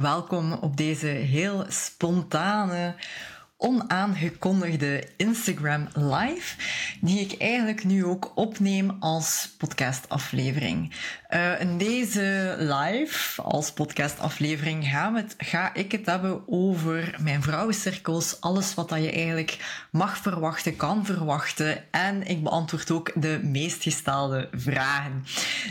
Welkom op deze heel spontane, onaangekondigde Instagram Live, die ik eigenlijk nu ook opneem als podcastaflevering. Uh, in deze live, als podcastaflevering, ga, ik het hebben over mijn vrouwencirkels, alles wat dat je eigenlijk mag verwachten, kan verwachten. En ik beantwoord ook de meest gestelde vragen.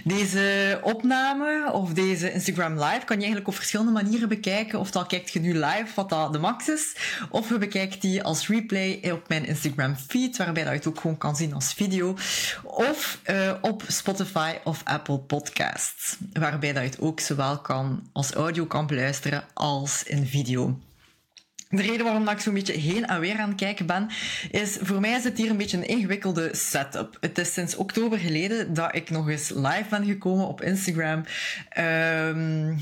Deze opname of deze Instagram Live kan je eigenlijk op verschillende manieren bekijken. Ofwel kijkt je nu live, wat dat de max is, of we bekijken die als replay op mijn Instagram feed, waarbij dat je het ook gewoon kan zien als video. Of uh, op Spotify of Apple Podcasts, waarbij dat je het ook zowel kan als audio kan beluisteren als in video. De reden waarom ik zo'n beetje heen en weer aan het kijken ben, is voor mij is het hier een beetje een ingewikkelde setup. Het is sinds oktober geleden dat ik nog eens live ben gekomen op Instagram. Um,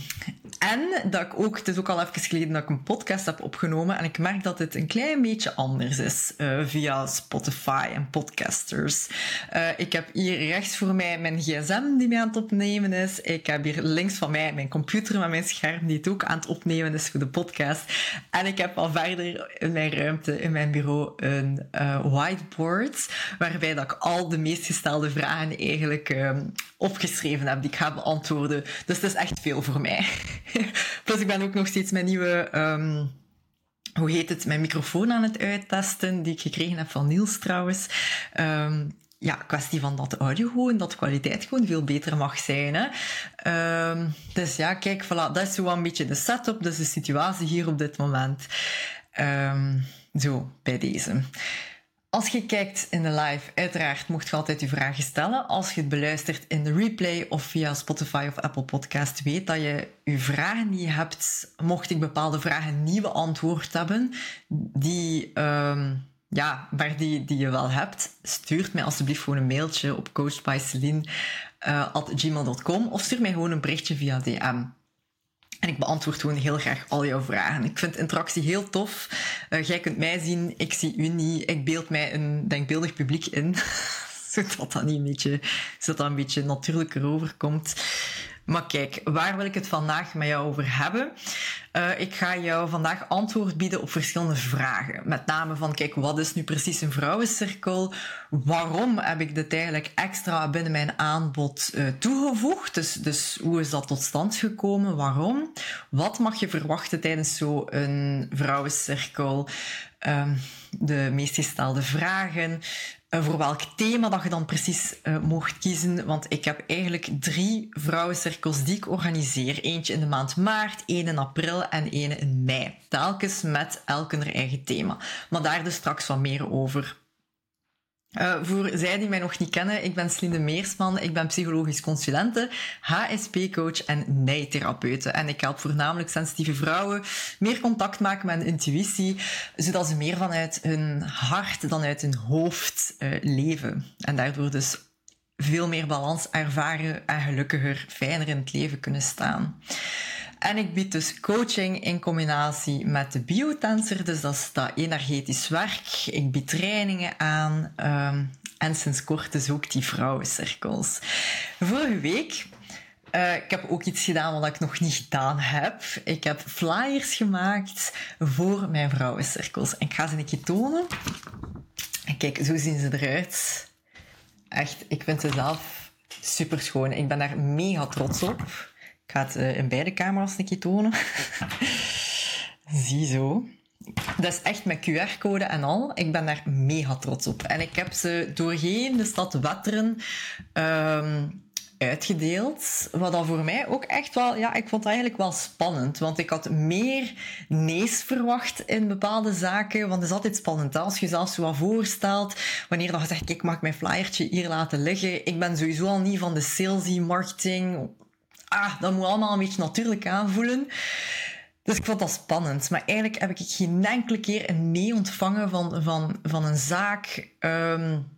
en dat ik ook, het is ook al even geleden dat ik een podcast heb opgenomen en ik merk dat het een klein beetje anders is uh, via Spotify en podcasters. Uh, ik heb hier rechts voor mij mijn gsm die mij aan het opnemen is. Ik heb hier links van mij mijn computer met mijn scherm die het ook aan het opnemen is voor de podcast. En ik heb al verder in mijn ruimte, in mijn bureau, een uh, whiteboard waarbij dat ik al de meest gestelde vragen eigenlijk um, opgeschreven heb die ik ga beantwoorden. Dus het is echt veel voor mij. Plus ik ben ook nog steeds mijn nieuwe... Um, hoe heet het, mijn microfoon aan het uittesten, die ik gekregen heb van Niels trouwens. Um, ja, kwestie van dat audio gewoon, dat kwaliteit gewoon veel beter mag zijn. Hè. Um, dus ja, kijk, voilà, dat is zo een beetje de setup, dus de situatie hier op dit moment. Zo, bij deze. Als je kijkt in de live, uiteraard mocht je altijd je vragen stellen. Als je het beluistert in de replay of via Spotify of Apple Podcast, weet dat je je vragen je hebt, mocht ik bepaalde vragen niet beantwoord hebben, die... Um, ja, waar die, die je wel hebt, stuurt mij alsjeblieft gewoon een mailtje op coachbyceline.gmail.com uh, of stuur mij gewoon een berichtje via DM. En ik beantwoord gewoon heel graag al jouw vragen. Ik vind interactie heel tof. Uh, jij kunt mij zien, ik zie u niet. Ik beeld mij een denkbeeldig publiek in. zodat dat, niet een beetje, zodat dat een beetje natuurlijker overkomt. Maar kijk, waar wil ik het vandaag met jou over hebben? Uh, ik ga jou vandaag antwoord bieden op verschillende vragen. Met name van, kijk, wat is nu precies een vrouwencirkel? Waarom heb ik dit eigenlijk extra binnen mijn aanbod uh, toegevoegd? Dus, dus hoe is dat tot stand gekomen? Waarom? Wat mag je verwachten tijdens zo'n vrouwencirkel? Uh, de meest gestelde vragen. Uh, voor welk thema dat je dan precies uh, mocht kiezen. Want ik heb eigenlijk drie vrouwencirkels die ik organiseer. Eentje in de maand maart, één in april en één in mei. Telkens met elk een eigen thema. Maar daar dus straks wat meer over. Uh, voor zij die mij nog niet kennen, ik ben Slinde Meersman, ik ben psychologisch consulente, HSP-coach en nijtherapeute. En ik help voornamelijk sensitieve vrouwen meer contact maken met hun intuïtie, zodat ze meer vanuit hun hart dan uit hun hoofd uh, leven. En daardoor dus veel meer balans ervaren en gelukkiger, fijner in het leven kunnen staan. En ik bied dus coaching in combinatie met de biotensor, dus dat is dat energetisch werk. Ik bied trainingen aan um, en sinds kort dus ook die vrouwencirkels. Vorige week uh, ik heb ook iets gedaan wat ik nog niet gedaan heb. Ik heb flyers gemaakt voor mijn vrouwencirkels. En ik ga ze een keer tonen. En kijk, zo zien ze eruit. Echt, ik vind ze zelf super schoon. Ik ben daar mega trots op. Ik ga het uh, in beide camera's een keer tonen. Ziezo. Dat is echt met QR-code en al. Ik ben daar mega trots op. En ik heb ze doorheen de stad Wetteren um, uitgedeeld. Wat dan voor mij ook echt wel, ja, ik vond het eigenlijk wel spannend. Want ik had meer nees verwacht in bepaalde zaken. Want het is altijd spannend als je zelfs zo wat voorstelt. Wanneer je zegt, ik mag mijn flyertje hier laten liggen. Ik ben sowieso al niet van de salesy marketing ah, dat moet allemaal een beetje natuurlijk aanvoelen. Dus ik vond dat spannend. Maar eigenlijk heb ik geen enkele keer een nee ontvangen van, van, van een zaak. Um,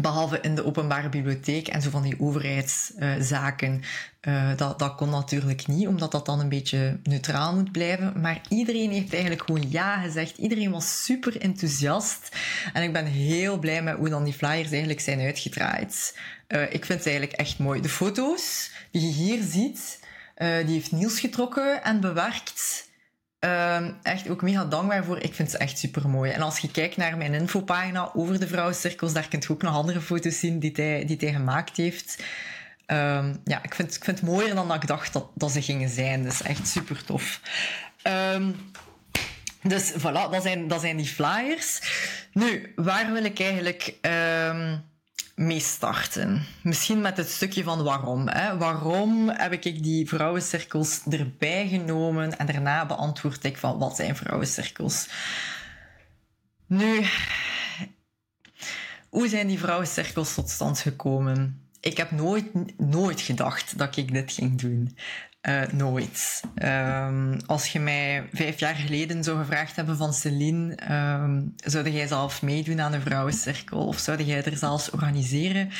behalve in de openbare bibliotheek en zo van die overheidszaken. Uh, dat, dat kon natuurlijk niet, omdat dat dan een beetje neutraal moet blijven. Maar iedereen heeft eigenlijk gewoon ja gezegd. Iedereen was super enthousiast. En ik ben heel blij met hoe dan die flyers eigenlijk zijn uitgedraaid. Uh, ik vind het eigenlijk echt mooi. De foto's die je hier ziet, die heeft Niels getrokken en bewerkt. Ehm, echt ook mega dankbaar voor. Ik vind ze echt super mooi. En als je kijkt naar mijn infopagina over de vrouwencirkels, daar kun je ook nog andere foto's zien die hij, die hij gemaakt heeft. Um, ja, ik vind, ik vind het mooier dan dat ik dacht dat, dat ze gingen zijn. Dus echt super tof. Um, dus voilà, dat zijn, dat zijn die flyers. Nu, waar wil ik eigenlijk mee starten? Misschien met het stukje van waarom. Hè? Waarom heb ik die vrouwencirkels erbij genomen en daarna beantwoord ik van wat zijn vrouwencirkels? Nu, hoe zijn die vrouwencirkels tot stand gekomen? ik heb nooit, nooit gedacht dat ik dit ging doen. Uh, nooit. Um, als je mij vijf jaar geleden zou gevraagd hebben van Celine, um, zou jij zelf meedoen aan een vrouwencirkel of zou jij er zelfs organiseren?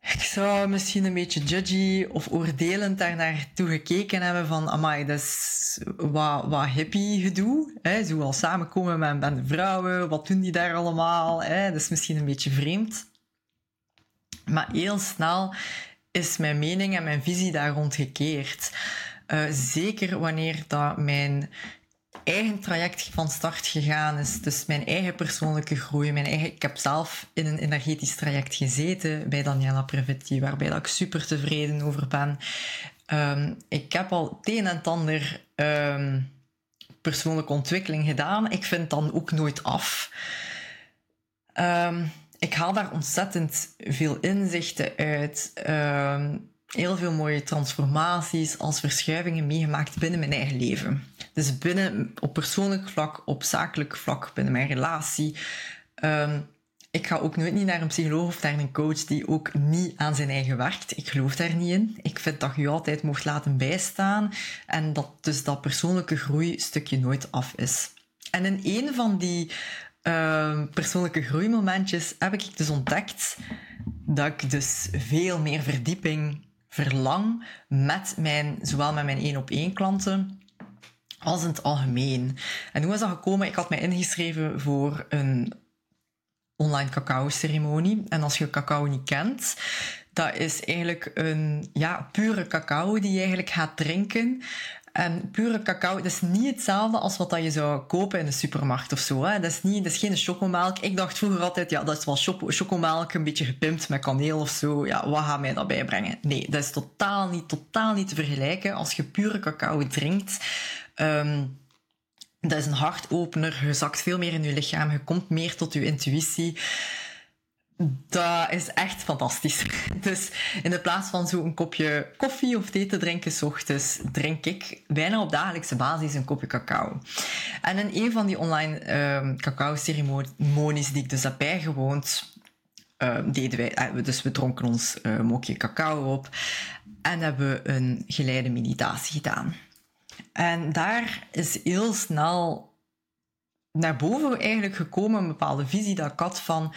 Ik zou misschien een beetje judgy of oordelend daar naartoe gekeken hebben van, amai, dat is wat, wat hippie gedoe. Hè? Zo al samenkomen met, de vrouwen, wat doen die daar allemaal? Hè? Dat is misschien een beetje vreemd. Maar heel snel is mijn mening en mijn visie daar rond gekeerd. Uh, zeker wanneer dat mijn eigen traject van start gegaan is. Dus mijn eigen persoonlijke groei. Mijn eigen, ik heb zelf in een energetisch traject gezeten bij Daniela Prevetti, waarbij dat ik super tevreden over ben. Um, ik heb al het een en ander um, persoonlijke ontwikkeling gedaan. Ik vind dan ook nooit af. Um, ik haal daar ontzettend veel inzichten uit. Uh, heel veel mooie transformaties als verschuivingen meegemaakt binnen mijn eigen leven. Dus binnen, op persoonlijk vlak, op zakelijk vlak, binnen mijn relatie. Uh, ik ga ook nooit niet naar een psycholoog of naar een coach die ook niet aan zijn eigen werkt. Ik geloof daar niet in. Ik vind dat je altijd mocht laten bijstaan en dat dus dat persoonlijke groei stukje nooit af is. En in een van die uh, persoonlijke groeimomentjes heb ik dus ontdekt dat ik dus veel meer verdieping verlang met mijn, zowel met mijn één op één klanten als in het algemeen. En hoe is dat gekomen? Ik had mij ingeschreven voor een online cacao-ceremonie. En als je cacao niet kent, dat is eigenlijk een ja, pure cacao die je eigenlijk gaat drinken. En pure cacao, dat is niet hetzelfde als wat je zou kopen in de supermarkt of zo. Hè. Dat, is niet, dat is geen chocomelk. Ik dacht vroeger altijd, ja, dat is wel chocomelk, een beetje gepimpt met kaneel of zo. Ja, wat gaat mij dat bijbrengen? Nee, dat is totaal niet, totaal niet te vergelijken. Als je pure cacao drinkt, um, dat is een hartopener. Je zakt veel meer in je lichaam. Je komt meer tot je intuïtie. Dat is echt fantastisch. Dus in de plaats van zo'n kopje koffie of thee te drinken s ochtends, drink ik bijna op dagelijkse basis een kopje cacao. En in een van die online um, cacao-ceremonies die ik dus heb bijgewoond, uh, deden wij, uh, dus we dronken ons uh, mokje cacao op en hebben een geleide meditatie gedaan. En daar is heel snel naar boven eigenlijk gekomen een bepaalde visie dat ik had van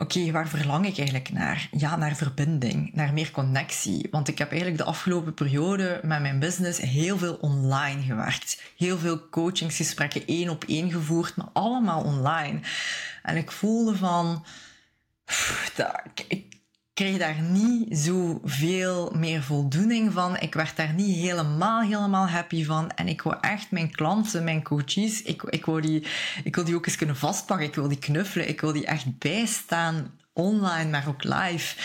Oké, waar verlang ik eigenlijk naar? Ja, naar verbinding, naar meer connectie. Want ik heb eigenlijk de afgelopen periode met mijn business heel veel online gewerkt. Heel veel coachingsgesprekken één op één gevoerd, maar allemaal online. En ik voelde van, ik, kreeg daar niet zoveel meer voldoening van. Ik werd daar niet helemaal, helemaal happy van. En ik wil echt mijn klanten, mijn coaches, ik, ik, wil die, ik wil die ook eens kunnen vastpakken. Ik wil die knuffelen. Ik wil die echt bijstaan, online, maar ook live.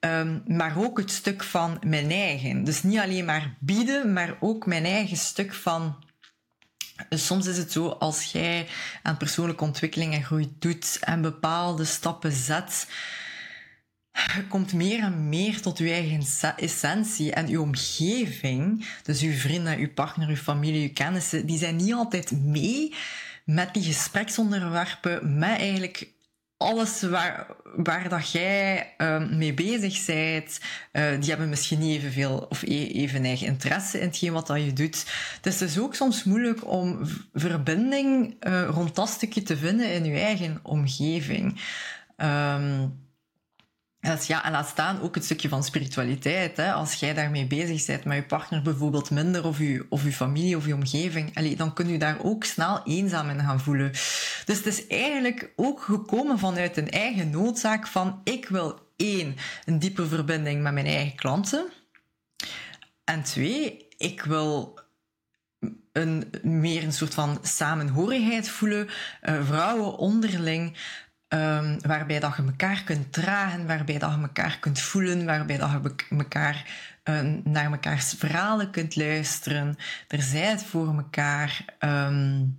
Um, maar ook het stuk van mijn eigen. Dus niet alleen maar bieden, maar ook mijn eigen stuk van Soms is het zo, als jij aan persoonlijke ontwikkeling en groei doet en bepaalde stappen zet, komt meer en meer tot je eigen essentie en je omgeving, dus uw vrienden, uw partner, uw familie, uw kennissen, die zijn niet altijd mee met die gespreksonderwerpen, met eigenlijk alles waar, waar dat jij uh, mee bezig bent, uh, die hebben misschien niet evenveel of e-, even eigen interesse in hetgeen wat dat je doet. Dus het is ook soms moeilijk om verbinding uh, rond dat stukje te vinden in je eigen omgeving. Um, dat ja, en laat staan ook het stukje van spiritualiteit. Hè. Als jij daarmee bezig bent met je partner bijvoorbeeld minder, of je, of je familie of je omgeving, allee, dan kun je daar ook snel eenzaam in gaan voelen. Dus het is eigenlijk ook gekomen vanuit een eigen noodzaak van ik wil één, een diepe verbinding met mijn eigen klanten. En twee, ik wil een, meer een soort van samenhorigheid voelen. Uh, vrouwen onderling. Um, waarbij dat je elkaar kunt dragen, waarbij dat je elkaar kunt voelen, waarbij dat je elkaar, uh, naar mekaars verhalen kunt luisteren. Er zijt voor elkaar. Um,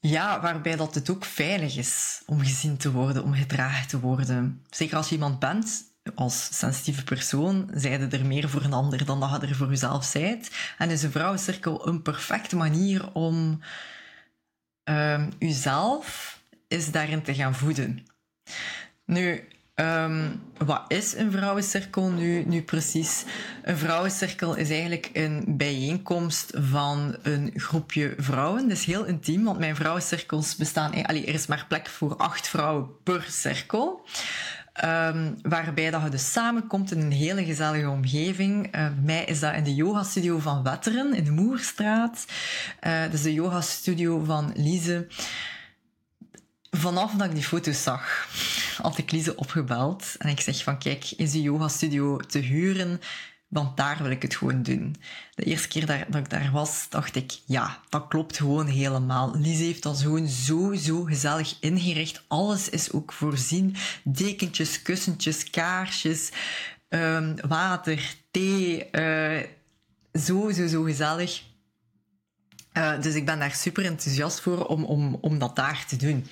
ja, waarbij dat het ook veilig is om gezien te worden, om gedragen te worden. Zeker als je iemand bent, als sensitieve persoon, zijde er meer voor een ander dan dat je er voor jezelf zijt. En is een vrouwencirkel een perfecte manier om um, jezelf is daarin te gaan voeden. Nu, Um, wat is een vrouwencirkel nu, nu precies? Een vrouwencirkel is eigenlijk een bijeenkomst van een groepje vrouwen. Dat is heel intiem, want mijn vrouwencirkels bestaan... Allee, er is maar plek voor acht vrouwen per cirkel. Um, waarbij dat je dus samenkomt in een hele gezellige omgeving. Bij mij is dat in de yogastudio van Wetteren, in de Moerstraat. Uh, dat is de yogastudio van Lise. Vanaf dat ik die foto's zag, had ik Lise opgebeld. En ik zeg van, kijk, is die yogastudio te huren? Want daar wil ik het gewoon doen. De eerste keer dat, ik daar was, dacht ik, ja, dat klopt gewoon helemaal. Lise heeft dat gewoon zo, zo gezellig ingericht. Alles is ook voorzien. Dekentjes, kussentjes, kaarsjes, um, water, thee. Uh, zo, zo, zo gezellig. Uh, dus ik ben daar super enthousiast voor om, om, om dat daar te doen.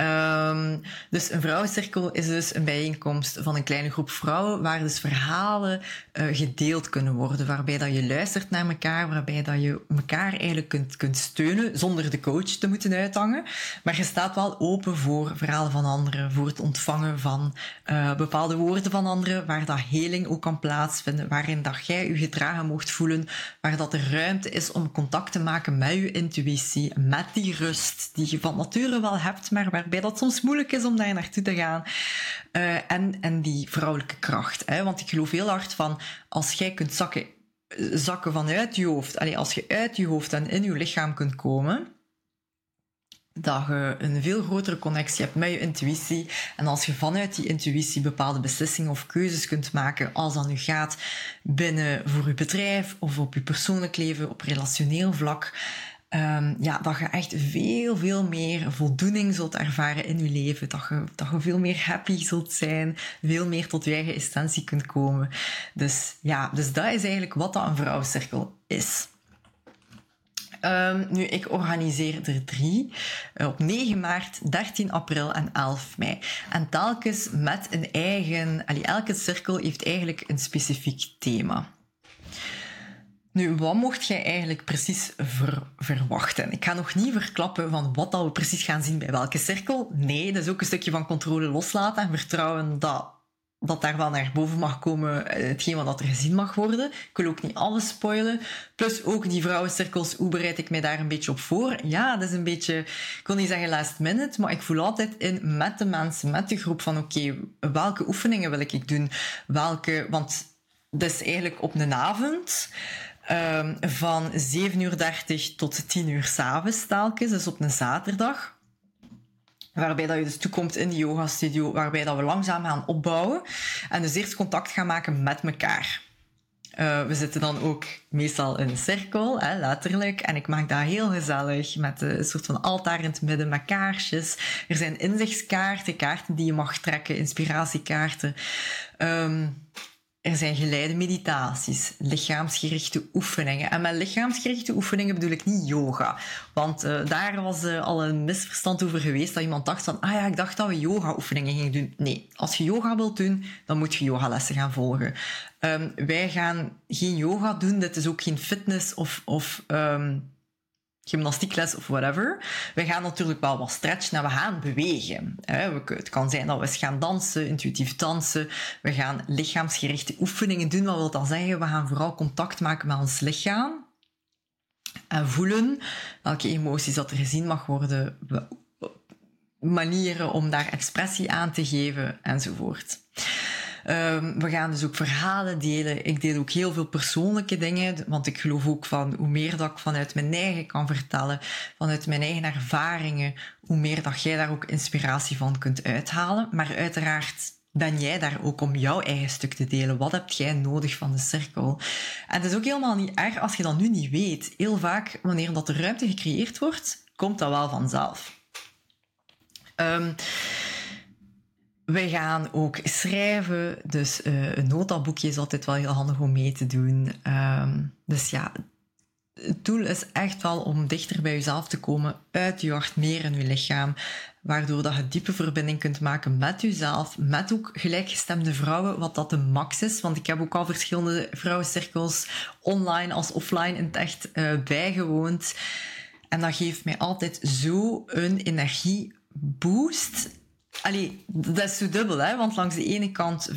Um, dus een vrouwencirkel is dus een bijeenkomst van een kleine groep vrouwen waar dus verhalen uh, gedeeld kunnen worden, waarbij dat je luistert naar elkaar, waarbij dat je elkaar eigenlijk kunt, kunt steunen zonder de coach te moeten uithangen. Maar je staat wel open voor verhalen van anderen, voor het ontvangen van uh, bepaalde woorden van anderen, waar dat heling ook kan plaatsvinden, waarin dat jij je gedragen mocht voelen, waar dat er ruimte is om contact te maken met je intuïtie, met die rust die je van nature wel hebt, maar waar waarbij dat soms moeilijk is om daar naartoe te gaan. Uh, en, en die vrouwelijke kracht. Hè? Want ik geloof heel hard van, als jij kunt zakken, zakken vanuit je hoofd, allee, als je uit je hoofd en in je lichaam kunt komen, dat je een veel grotere connectie hebt met je intuïtie. En als je vanuit die intuïtie bepaalde beslissingen of keuzes kunt maken, als dat nu gaat binnen voor je bedrijf of op je persoonlijk leven, op relationeel vlak, um, ja, dat je echt veel, veel meer voldoening zult ervaren in je leven. Dat je, dat je veel meer happy zult zijn, veel meer tot je eigen essentie kunt komen. Dus ja, dus dat is eigenlijk wat dat een vrouwencirkel is. Um, nu, ik organiseer er drie. Uh, op 9 maart, 13 april en 11 mei. En telkens met een eigen... Allee, elke cirkel heeft eigenlijk een specifiek thema. Nu, wat mocht jij eigenlijk precies ver verwachten? Ik ga nog niet verklappen van wat dat we precies gaan zien bij welke cirkel. Nee, dat is ook een stukje van controle loslaten en vertrouwen dat, dat daar wel naar boven mag komen, eh, hetgeen wat er gezien mag worden. Ik wil ook niet alles spoilen. Plus ook die vrouwencirkels, hoe bereid ik mij daar een beetje op voor? Ja, dat is een beetje, ik wil niet zeggen last minute, maar ik voel altijd in met de mensen, met de groep van oké, welke oefeningen wil ik doen? Welke, want dat is eigenlijk op een avond. Um, van 7.30 uur tot 10 uur s'avonds telkens, dus op een zaterdag. Waarbij dat je dus toekomt in de yoga studio, waarbij dat we langzaam gaan opbouwen en dus eerst contact gaan maken met elkaar. Uh, we zitten dan ook meestal in een cirkel, hè, letterlijk. En ik maak dat heel gezellig met een soort van altaar in het midden met kaarsjes. Er zijn inzichtskaarten, kaarten die je mag trekken, inspiratiekaarten. Um, er zijn geleide meditaties, lichaamsgerichte oefeningen. En met lichaamsgerichte oefeningen bedoel ik niet yoga. Want uh, daar was uh, al een misverstand over geweest dat iemand dacht van, ah ja, ik dacht dat we yoga oefeningen gingen doen. Nee, als je yoga wilt doen, dan moet je yogalessen gaan volgen. Um, wij gaan geen yoga doen, dit is ook geen fitness of, of um, gymnastiekles of whatever. We gaan natuurlijk wel wat stretchen en we gaan bewegen. Het kan zijn dat we gaan dansen, intuïtief dansen. We gaan lichaamsgerichte oefeningen doen. Wat wil dat zeggen? We gaan vooral contact maken met ons lichaam. En voelen welke emoties dat er gezien mag worden. Manieren om daar expressie aan te geven enzovoort. Um, we gaan dus ook verhalen delen. Ik deel ook heel veel persoonlijke dingen, want ik geloof ook van hoe meer dat ik vanuit mijn eigen kan vertellen, vanuit mijn eigen ervaringen, hoe meer dat jij daar ook inspiratie van kunt uithalen. Maar uiteraard ben jij daar ook om jouw eigen stuk te delen? Wat heb jij nodig van de cirkel? En het is ook helemaal niet erg als je dat nu niet weet. Heel vaak, wanneer dat de ruimte gecreëerd wordt, komt dat wel vanzelf. Um, we gaan ook schrijven, dus uh, een notaboekje is altijd wel heel handig om mee te doen. Um, dus ja, het doel is echt wel om dichter bij jezelf te komen, uit je hart, meer in je lichaam, waardoor dat je diepe verbinding kunt maken met jezelf, met ook gelijkgestemde vrouwen, wat dat de max is. Want ik heb ook al verschillende vrouwencirkels, online als offline, in het echt uh, bijgewoond. En dat geeft mij altijd zo een energieboost. Allee, dat is zo dubbel, hè? want langs de ene kant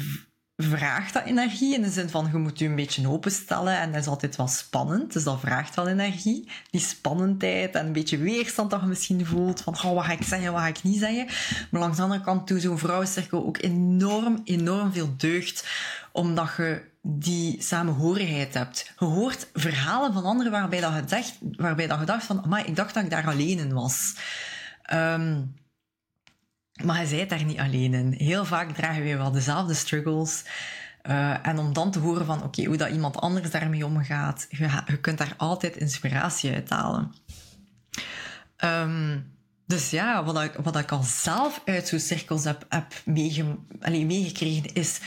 vraagt dat energie in de zin van je moet je een beetje openstellen en dat is altijd wel spannend, dus dat vraagt wel energie. Die spannendheid en een beetje weerstand dat je misschien voelt van oh, wat ga ik zeggen, wat ga ik niet zeggen. Maar langs de andere kant doet zo'n vrouwencirkel ook enorm, enorm veel deugd, omdat je die samenhorigheid hebt. Je hoort verhalen van anderen waarbij dat je dacht, waarbij dat je dacht van, maar ik dacht dat ik daar alleen in was. Um, maar je bent daar niet alleen in. Heel vaak dragen we wel dezelfde struggles. Uh, en om dan te horen van, oké, hoe dat iemand anders daarmee omgaat, je, kunt daar altijd inspiratie uit halen. Um, dus ja, wat ik, wat ik al zelf uit zo'n cirkels heb, heb meege, meegekregen, is,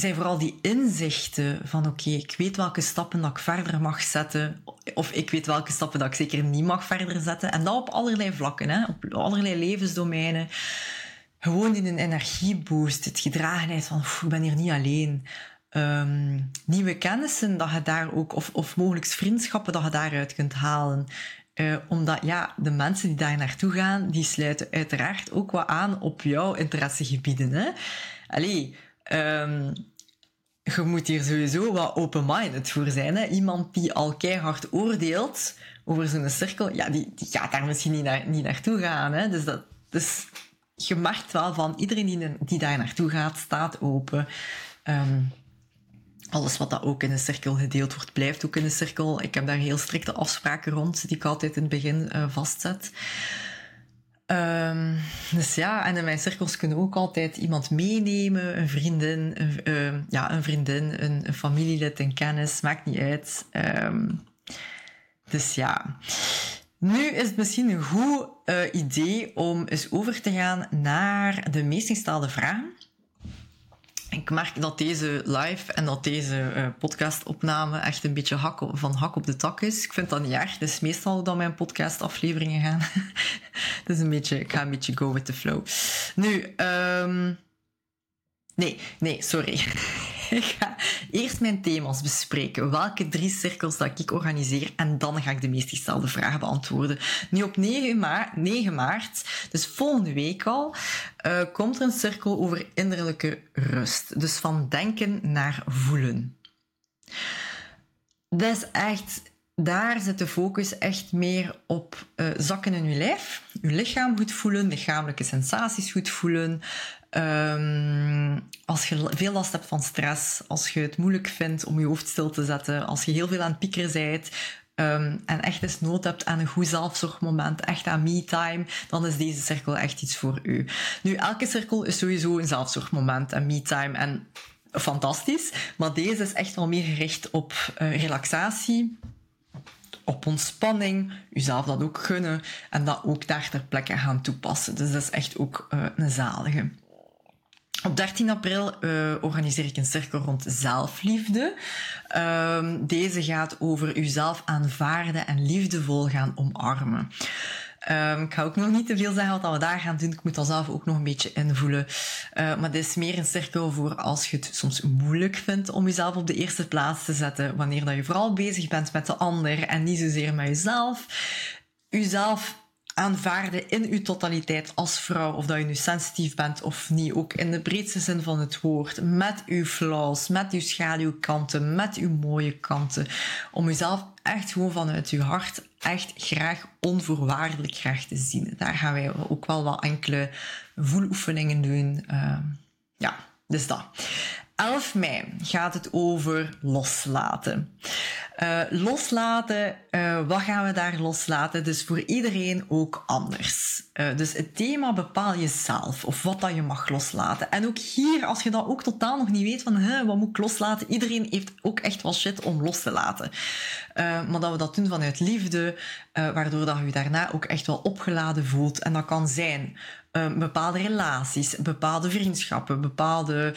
zijn vooral die inzichten van, oké, ik weet welke stappen dat ik verder mag zetten, of ik weet welke stappen dat ik zeker niet mag verder zetten. En dat op allerlei vlakken, hè, op allerlei levensdomeinen gewoon in een energieboost, het gedragenheid van ik ben hier niet alleen. Um, nieuwe kennissen dat je daar ook, of, of mogelijk vriendschappen dat je daaruit kunt halen. Uh, omdat ja, de mensen die daar naartoe gaan, die sluiten uiteraard ook wat aan op jouw interessegebieden. Hè? Allee, um, je moet hier sowieso wat open-minded voor zijn. Hè? Iemand die al keihard oordeelt over zo'n cirkel, ja, die, die gaat daar misschien niet, naar, niet naartoe gaan. Hè? Dus dat, dus je merkt wel van iedereen die, die daar naartoe gaat, staat open. Um, alles wat dat ook in een cirkel gedeeld wordt, blijft ook in een cirkel. Ik heb daar heel strikte afspraken rond, die ik altijd in het begin uh, vastzet. Um, dus ja, en in mijn cirkels kunnen ook altijd iemand meenemen, een vriendin, een, uh, ja, een vriendin, een, een, familielid, een kennis, maakt niet uit. Um, dus ja. Nu is het misschien een goed uh, idee om eens over te gaan naar de meest gestelde vragen. Ik merk dat deze live en dat deze uh, podcastopname echt een beetje hak op, van hak op de tak is. Ik vind dat niet erg. Het is meestal dat mijn podcastafleveringen gaan. dus een beetje, ik ga een beetje go with the flow. Nu, um, nee, nee, sorry. Ik ga eerst mijn thema's bespreken. Welke drie cirkels dat ik organiseer. En dan ga ik de meest gestelde vragen beantwoorden. Nu op 9 maart, 9 maart dus volgende week al, uh, komt er een cirkel over innerlijke rust. Dus van denken naar voelen. Dat is echt daar zit de focus echt meer op uh, zakken in je lijf. Je lichaam goed voelen, lichamelijke sensaties goed voelen. Um, als je veel last hebt van stress, als je het moeilijk vindt om je hoofd stil te zetten, als je heel veel aan het piekeren bent, um, en echt eens nood hebt aan een goed zelfzorgmoment, echt aan me-time, dan is deze cirkel echt iets voor u. Nu, elke cirkel is sowieso een zelfzorgmoment en me-time en fantastisch, maar deze is echt wel meer gericht op uh, relaxatie, op ontspanning, jezelf dat ook gunnen en dat ook daar ter plekke gaan toepassen. Dus dat is echt ook uh, een zalige. Op 13 april uh, organiseer ik een cirkel rond zelfliefde. Uh, deze gaat over uzelf aanvaarden en liefdevol gaan omarmen. Um, ik ga ook nog niet te veel zeggen wat we daar gaan doen. Ik moet dat zelf ook nog een beetje invoelen. Uh, maar dit is meer een cirkel voor als je het soms moeilijk vindt om jezelf op de eerste plaats te zetten. Wanneer dat je vooral bezig bent met de ander en niet zozeer met jezelf. Uzelf aanvaarden in uw totaliteit als vrouw, of dat je nu sensitief bent of niet, ook in de breedste zin van het woord, met uw flaws, met uw schaduwkanten, met uw mooie kanten, om uzelf echt gewoon vanuit uw hart echt graag onvoorwaardelijk graag te zien. Daar gaan wij ook wel wat enkele voeloefeningen doen. Uh, ja, dus dat. 11 mei gaat het over loslaten. Uh, loslaten, uh, wat gaan we daar loslaten? Dus voor iedereen ook anders. Uh, dus het thema bepaal je zelf, of wat dat je mag loslaten. En ook hier, als je dat ook totaal nog niet weet van, wat moet ik loslaten? Iedereen heeft ook echt wel shit om los te laten. maar dat we dat doen vanuit liefde, waardoor dat je je daarna ook echt wel opgeladen voelt. En dat kan zijn um, bepaalde relaties, bepaalde vriendschappen, bepaalde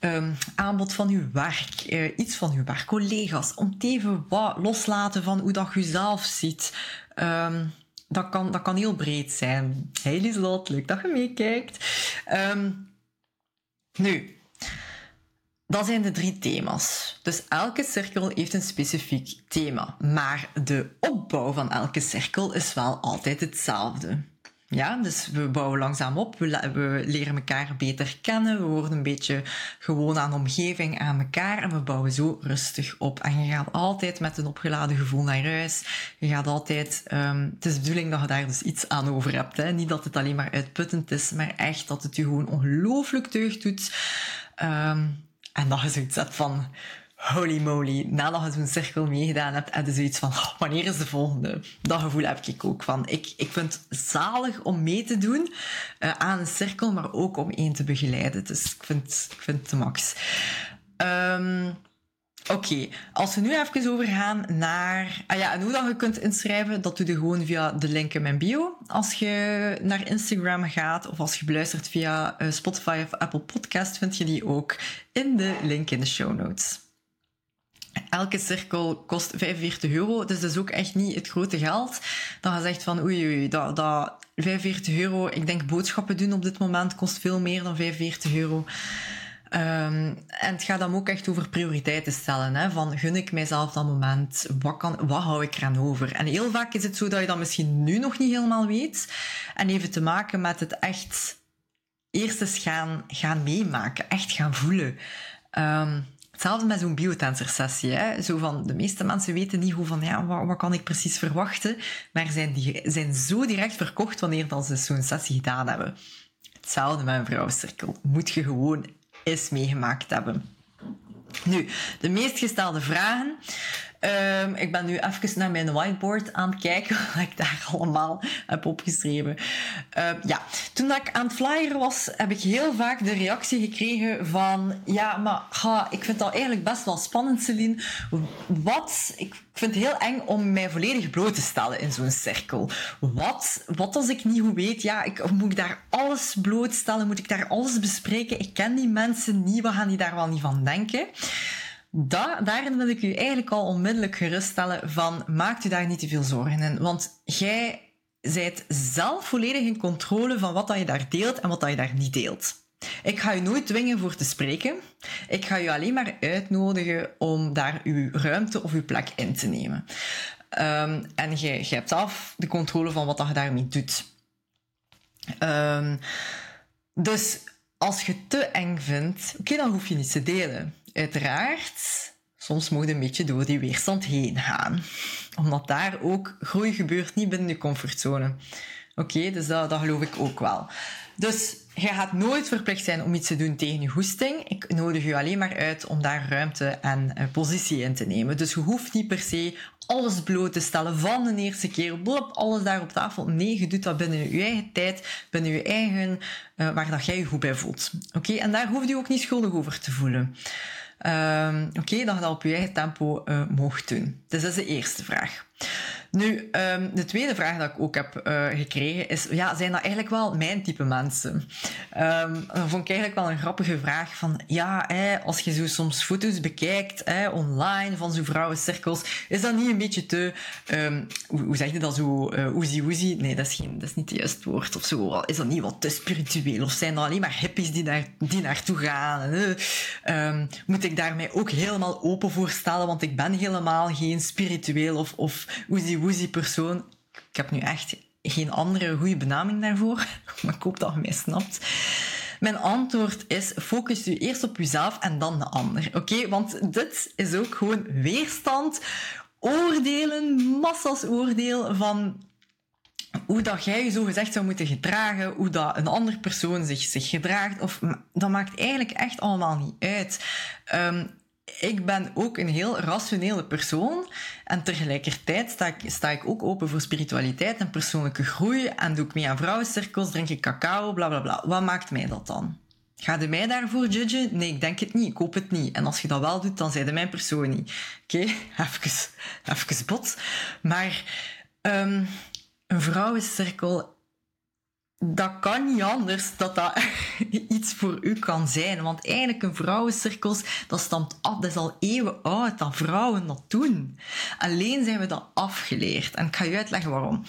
um, aanbod van uw werk, uh, iets van uw werk, collega's, om even wat loslaten van hoe dat je zelf ziet. Um, dat, kan, dat kan heel breed zijn. Hey Lieslot, leuk dat je meekijkt. nu, dat zijn de drie thema's. Dus elke cirkel heeft een specifiek thema. Maar de opbouw van elke cirkel is wel altijd hetzelfde. Ja, dus we bouwen langzaam op, we, we, leren elkaar beter kennen, we worden een beetje gewoon aan de omgeving, aan elkaar en we bouwen zo rustig op. En je gaat altijd met een opgeladen gevoel naar huis. Je gaat altijd, um, het is de bedoeling dat je daar dus iets aan over hebt. Hè? Niet dat het alleen maar uitputtend is, maar echt dat het je gewoon ongelooflijk deugd doet. Um, en dat je zoiets hebt van, holy moly, nadat je zo'n cirkel meegedaan hebt, heb je zoiets van, oh, wanneer is de volgende? Dat gevoel heb ik ook van. Ik, ik vind het zalig om mee te doen uh, aan een cirkel, maar ook om één te begeleiden. Dus ik vind, ik vind het de max. Um, Oké, als we nu even overgaan naar... Ah ja, en hoe dat je kunt inschrijven, dat doe je gewoon via de link in mijn bio. Als je naar Instagram gaat of als je beluistert via uh, Spotify of Apple Podcast, vind je die ook in de link in de show notes. Elke cirkel kost 45 euro. Dus dat is ook echt niet het grote geld. Dan je zegt van oei oei, dat, dat 45 euro. Ik denk boodschappen doen op dit moment kost veel meer dan 45 euro. Um, en het gaat dan ook echt over prioriteiten stellen. Hè? Van gun ik mijzelf dat moment? Wat, kan, wat hou ik eraan over? En heel vaak is het zo dat je dat misschien nu nog niet helemaal weet. En even te maken met het echt eerst eens gaan, gaan meemaken. Echt gaan voelen. Um, Hetzelfde met zo'n biotensor-sessie. Hè? Zo van, de meeste mensen weten niet hoe van, ja, wat, wat kan ik precies verwachten, maar zijn, die, zijn zo direct verkocht wanneer dan ze zo'n sessie gedaan hebben. Hetzelfde met een vrouwencirkel. Moet je gewoon eens meegemaakt hebben. Nu, de meest gestelde vragen. Um, ik ben nu even naar mijn whiteboard aan het kijken wat ik daar allemaal heb opgeschreven. Uh, ja, toen ik aan het flyeren was, heb ik heel vaak de reactie gekregen van... Ja, maar ga, ik vind dat eigenlijk best wel spannend, Celine. Wat... Ik vind het heel eng om mij volledig bloot te stellen in zo'n cirkel. Wat, wat als ik niet goed weet? Ja, ik, moet ik daar alles blootstellen? Moet ik daar alles bespreken? Ik ken die mensen niet. Wat gaan die daar wel niet van denken? Da daarin wil ik u eigenlijk al onmiddellijk geruststellen van maakt u daar niet te veel zorgen in. Want jij zijt zelf volledig in controle van wat dat je daar deelt en wat dat je daar niet deelt. Ik ga je nooit dwingen voor te spreken. Ik ga je alleen maar uitnodigen om daar uw ruimte of uw plek in te nemen. Um, en je, hebt zelf de controle van wat dat je daarmee doet. Um, dus als je te eng vindt, oké, dan hoef je niet te delen uiteraard, soms moet je een beetje door die weerstand heen gaan. Omdat daar ook groei gebeurt niet binnen je comfortzone. Oké, dus dat, dat geloof ik ook wel. Dus je gaat nooit verplicht zijn om iets te doen tegen je hoesting. Ik nodig je alleen maar uit om daar ruimte en uh, positie in te nemen. Dus je hoeft niet per se alles bloot te stellen van de eerste keer. Blop, alles daar op tafel. Nee, je doet dat binnen je eigen tijd, binnen je eigen, uh, waar dat jij je goed bij voelt. Oké, en daar hoef je ook niet schuldig over te voelen. Um, Oké, dat je dat op je eigen tempo uh, doen. Dus dat is de eerste vraag. Nu, um, de tweede vraag dat ik ook heb uh, gekregen is, ja, zijn dat eigenlijk wel mijn type mensen? Um, dat vond ik eigenlijk wel een grappige vraag van, ja, als je zo soms foto's bekijkt hè, online van zo'n vrouwencirkels, is dat niet een beetje te, um, hoe, zeg je dat zo, uh, oezie oezie? Nee, dat is, geen, dat is niet het juiste woord of zo. Is dat niet wat te spiritueel? Of zijn dat alleen maar hippies die, daar, die naartoe gaan? Moet ik daar mij ook helemaal open voor stellen, want ik ben helemaal geen spiritueel of, of woozy persoon. Ik heb nu echt geen andere goede benaming daarvoor, maar ik hoop dat je mij snapt. Mijn antwoord is: focus je eerst op jezelf en dan de ander. Oké, want dit is ook gewoon weerstand, oordelen, massas oordeel van hoe dat jij je zo gezegd zou moeten gedragen, hoe dat een andere persoon zich, zich gedraagt, of, dat maakt eigenlijk echt allemaal niet uit. Ehm, ik ben ook een heel rationele persoon. En tegelijkertijd sta ik, sta ik ook open voor spiritualiteit en persoonlijke groei. En doe ik mee aan vrouwencirkels, drink ik cacao, bla bla bla. Wat maakt mij dat dan? Ga je mij daarvoor judgen? Nee, ik denk het niet. Ik hoop het niet. En als je dat wel doet, dan zijn je mijn persoon niet. Oké, okay? even, bot. Maar um, een vrouwencirkel dat kan niet anders dat dat iets voor u kan zijn. Want eigenlijk een vrouwencirkels, dat stamt af, dat is al eeuwen oud, dat vrouwen dat doen. Alleen zijn we dat afgeleerd. En ik ga je uitleggen waarom.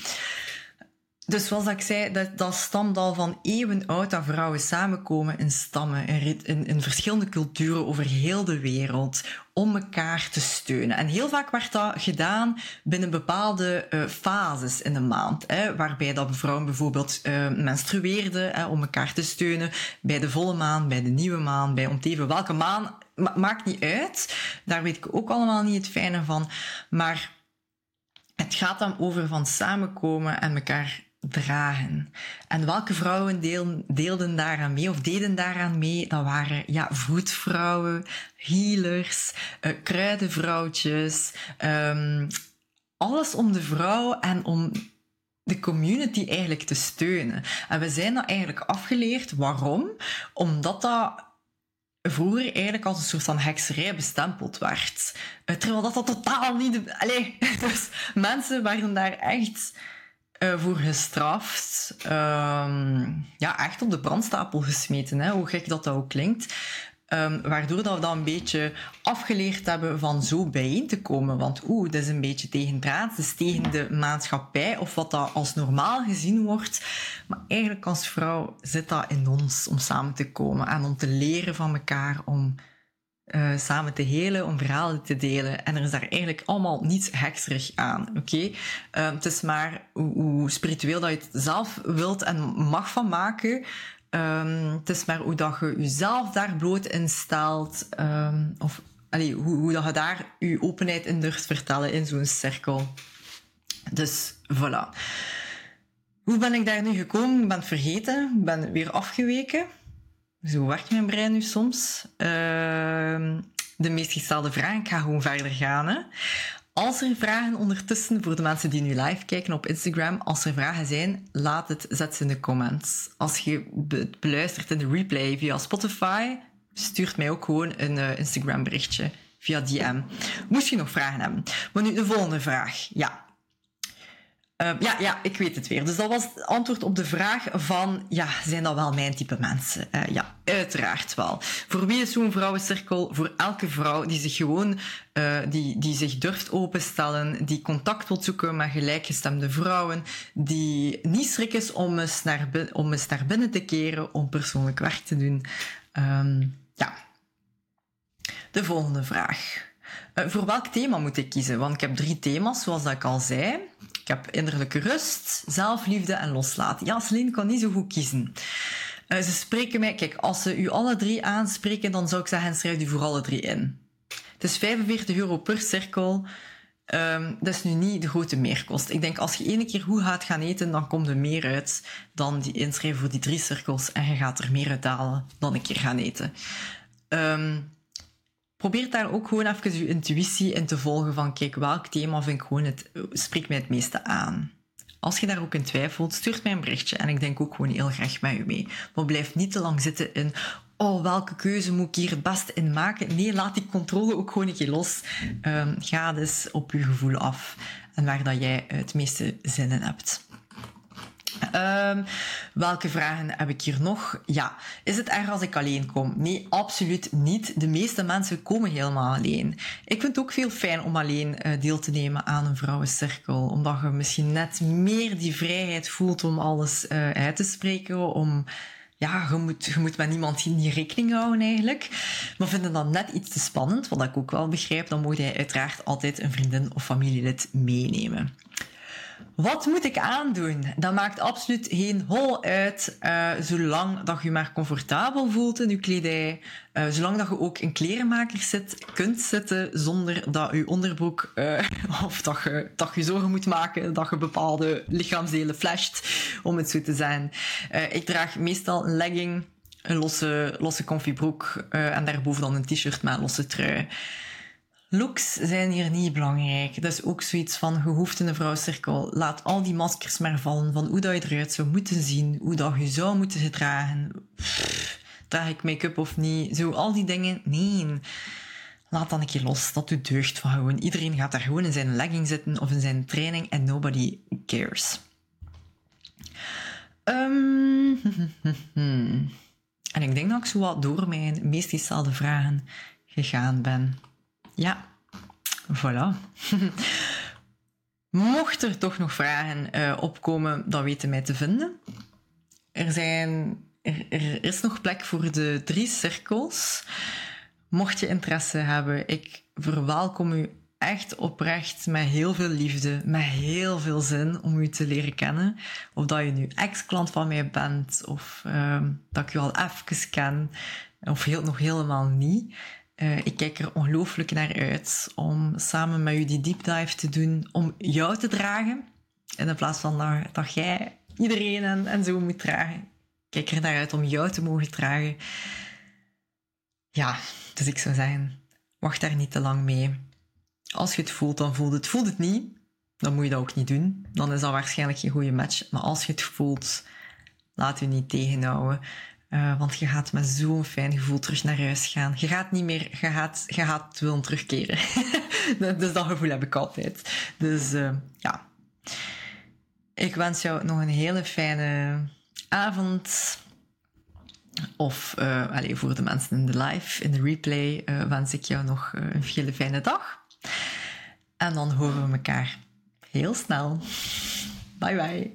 Dus zoals ik zei, dat, dat stamt al van eeuwen oud dat vrouwen samenkomen in stammen, in, in, verschillende culturen over heel de wereld, om elkaar te steunen. En heel vaak werd dat gedaan binnen bepaalde uh, fases in de maand, hè, waarbij dat vrouwen bijvoorbeeld uh, menstrueerden hè, om elkaar te steunen, bij de volle maan, bij de nieuwe maan, bij om te even welke maan, ma maakt niet uit. Daar weet ik ook allemaal niet het fijne van. Maar het gaat dan over van samenkomen en elkaar dragen. En welke vrouwen deel, deelden daaraan mee of deden daaraan mee? Dat waren ja, voetvrouwen, healers, uh, kruidenvrouwtjes, um, alles om de vrouw en om de community eigenlijk te steunen. En we zijn dat eigenlijk afgeleerd. Waarom? Omdat dat vroeger eigenlijk als een soort van hekserij bestempeld werd. Eh, terwijl dat, dat totaal niet... Allee, dus mensen waren daar echt uh, voor gestraft. Um, ja, echt op de brandstapel gesmeten, hè, hoe gek dat, dat ook klinkt. Um, waardoor dat we dat een beetje afgeleerd hebben van zo bijeen te komen. Want oeh, dat is een beetje tegen draad, is tegen de maatschappij of wat dat als normaal gezien wordt. Maar eigenlijk als vrouw zit dat in ons om samen te komen en om te leren van elkaar, om uh, samen te helen, om verhalen te delen. En er is daar eigenlijk allemaal niets hekserig aan, oké? Uh, het is maar hoe, spiritueel dat je het zelf wilt en mag van maken. Um, het is maar hoe dat je jezelf daar bloot in stelt. Um, of allee, hoe, hoe dat je daar je openheid in durft vertellen in zo'n cirkel. Dus voilà. Hoe ben ik daar nu gekomen? Ik ben vergeten. Ik ben weer afgeweken. Zo werkt mijn brein nu soms. Uh, de meest gestelde vraag. Ik ga gewoon verder gaan. Hè. Als er vragen ondertussen, voor de mensen die nu live kijken op Instagram, als er vragen zijn, laat het, zet ze in de comments. Als je het beluistert in de replay via Spotify, stuurt mij ook gewoon een uh, Instagram berichtje via DM. Moest je nog vragen hebben. Maar nu de volgende vraag. Ja, uh, ja, ja, ik weet het weer. Dus dat was het antwoord op de vraag van, ja, zijn dat wel mijn type mensen? Uh, ja, uiteraard wel. Voor wie is zo'n vrouwencirkel? Voor elke vrouw die zich gewoon, uh, die, die zich durft openstellen, die contact wilt zoeken met gelijkgestemde vrouwen, die niet schrik is om eens naar, om eens naar binnen te keren, om persoonlijk werk te doen. Um, ja. De volgende vraag. voor welk thema moet ik kiezen? Want ik heb drie thema's, zoals dat ik al zei. Ik heb innerlijke rust, zelfliefde en loslaten. Ja, Celine kan niet zo goed kiezen. Uh, ze spreken mij... Kijk, als ze u alle drie aanspreken, dan zou ik zeggen, schrijf u voor alle drie in. Het is 45 euro per cirkel. Um, dat is nu niet de grote meerkost. Ik denk, als je één keer goed gaat gaan eten, dan komt er meer uit dan die inschrijven voor die drie cirkels. En je gaat er meer uit halen dan een keer gaan eten. Um, probeer daar ook gewoon even je intuïtie in te volgen van kijk, welk thema vind ik gewoon het, spreekt mij het meeste aan. Als je daar ook in twijfelt, stuurt mij een berichtje en ik denk ook gewoon heel graag met u mee. Maar blijf niet te lang zitten in oh, welke keuze moet ik hier het beste in maken? Nee, laat die controle ook gewoon een keer los. Um, ga dus op je gevoel af en waar dat jij het meeste zin in hebt. Um, welke vragen heb ik hier nog? Ja, is het erg als ik alleen kom? Nee, absoluut niet. De meeste mensen komen helemaal alleen. Ik vind het ook veel fijn om alleen uh, deel te nemen aan een vrouwencirkel, omdat je misschien net meer die vrijheid voelt om alles uh, uit te spreken, om ja, je moet, je moet met niemand die rekening houden eigenlijk. Maar vinden dat net iets te spannend, wat ik ook wel begrijp, dan moet je uiteraard altijd een vriendin of familielid meenemen. Wat moet ik aandoen? Dat maakt absoluut geen hol uit, uh, zolang dat je maar comfortabel voelt in je kledij. Uh, zolang dat je ook in klerenmaker zit, kunt zitten zonder dat je onderbroek uh, of dat je, dat je zorgen moet maken dat je bepaalde lichaamsdelen flasht, om het zo te zijn. ik draag meestal een legging, een losse, losse comfy broek en daarboven dan een t-shirt met een losse trui. Looks zijn hier niet belangrijk. Dat is ook zoiets van, je hoeft in een vrouwcirkel. Laat al die maskers maar vallen van hoe dat je eruit zou moeten zien, hoe dat je zou moeten gedragen. Draag ik make-up of niet? Zo, al die dingen. Nee. Laat dan een keer los. Dat doet deugd van gewoon. Iedereen gaat daar gewoon in zijn legging zitten of in zijn training en nobody cares. Um, en ik denk dat ik zo wat door mijn meest gestelde vragen gegaan ben. Ja, voilà. Mocht er toch nog vragen uh, opkomen, dan weten mij te vinden. Er, zijn, er, is nog plek voor de drie cirkels. Mocht je interesse hebben, ik verwelkom u echt oprecht met heel veel liefde, met heel veel zin om u te leren kennen. Of dat je nu ex-klant van mij bent, of uh, dat ik u al even ken, of heel, nog helemaal niet. Uh, ik kijk er ongelooflijk naar uit om samen met u die deep dive te doen, om jou te dragen. In plaats van dat, jij iedereen en, en zo moet dragen. Kijk er naar uit om jou te mogen dragen. Ja, dus ik zou zeggen, wacht daar niet te lang mee. Als je het voelt, dan voelt het. Voelt het niet, dan moet je dat ook niet doen. Dan is dat waarschijnlijk geen goede match. Maar als je het voelt, laat je niet tegenhouden. Uh, want je gaat met zo'n fijn gevoel terug naar huis gaan. Je gaat niet meer, je gaat, je gaat terugkeren. dus dat gevoel heb ik altijd. Dus uh, ja. Ik wens jou nog een hele fijne avond. Of uh, allez, voor de mensen in de live, in de replay, wens ik jou nog een hele fijne dag. En dan horen we elkaar heel snel. Bye bye.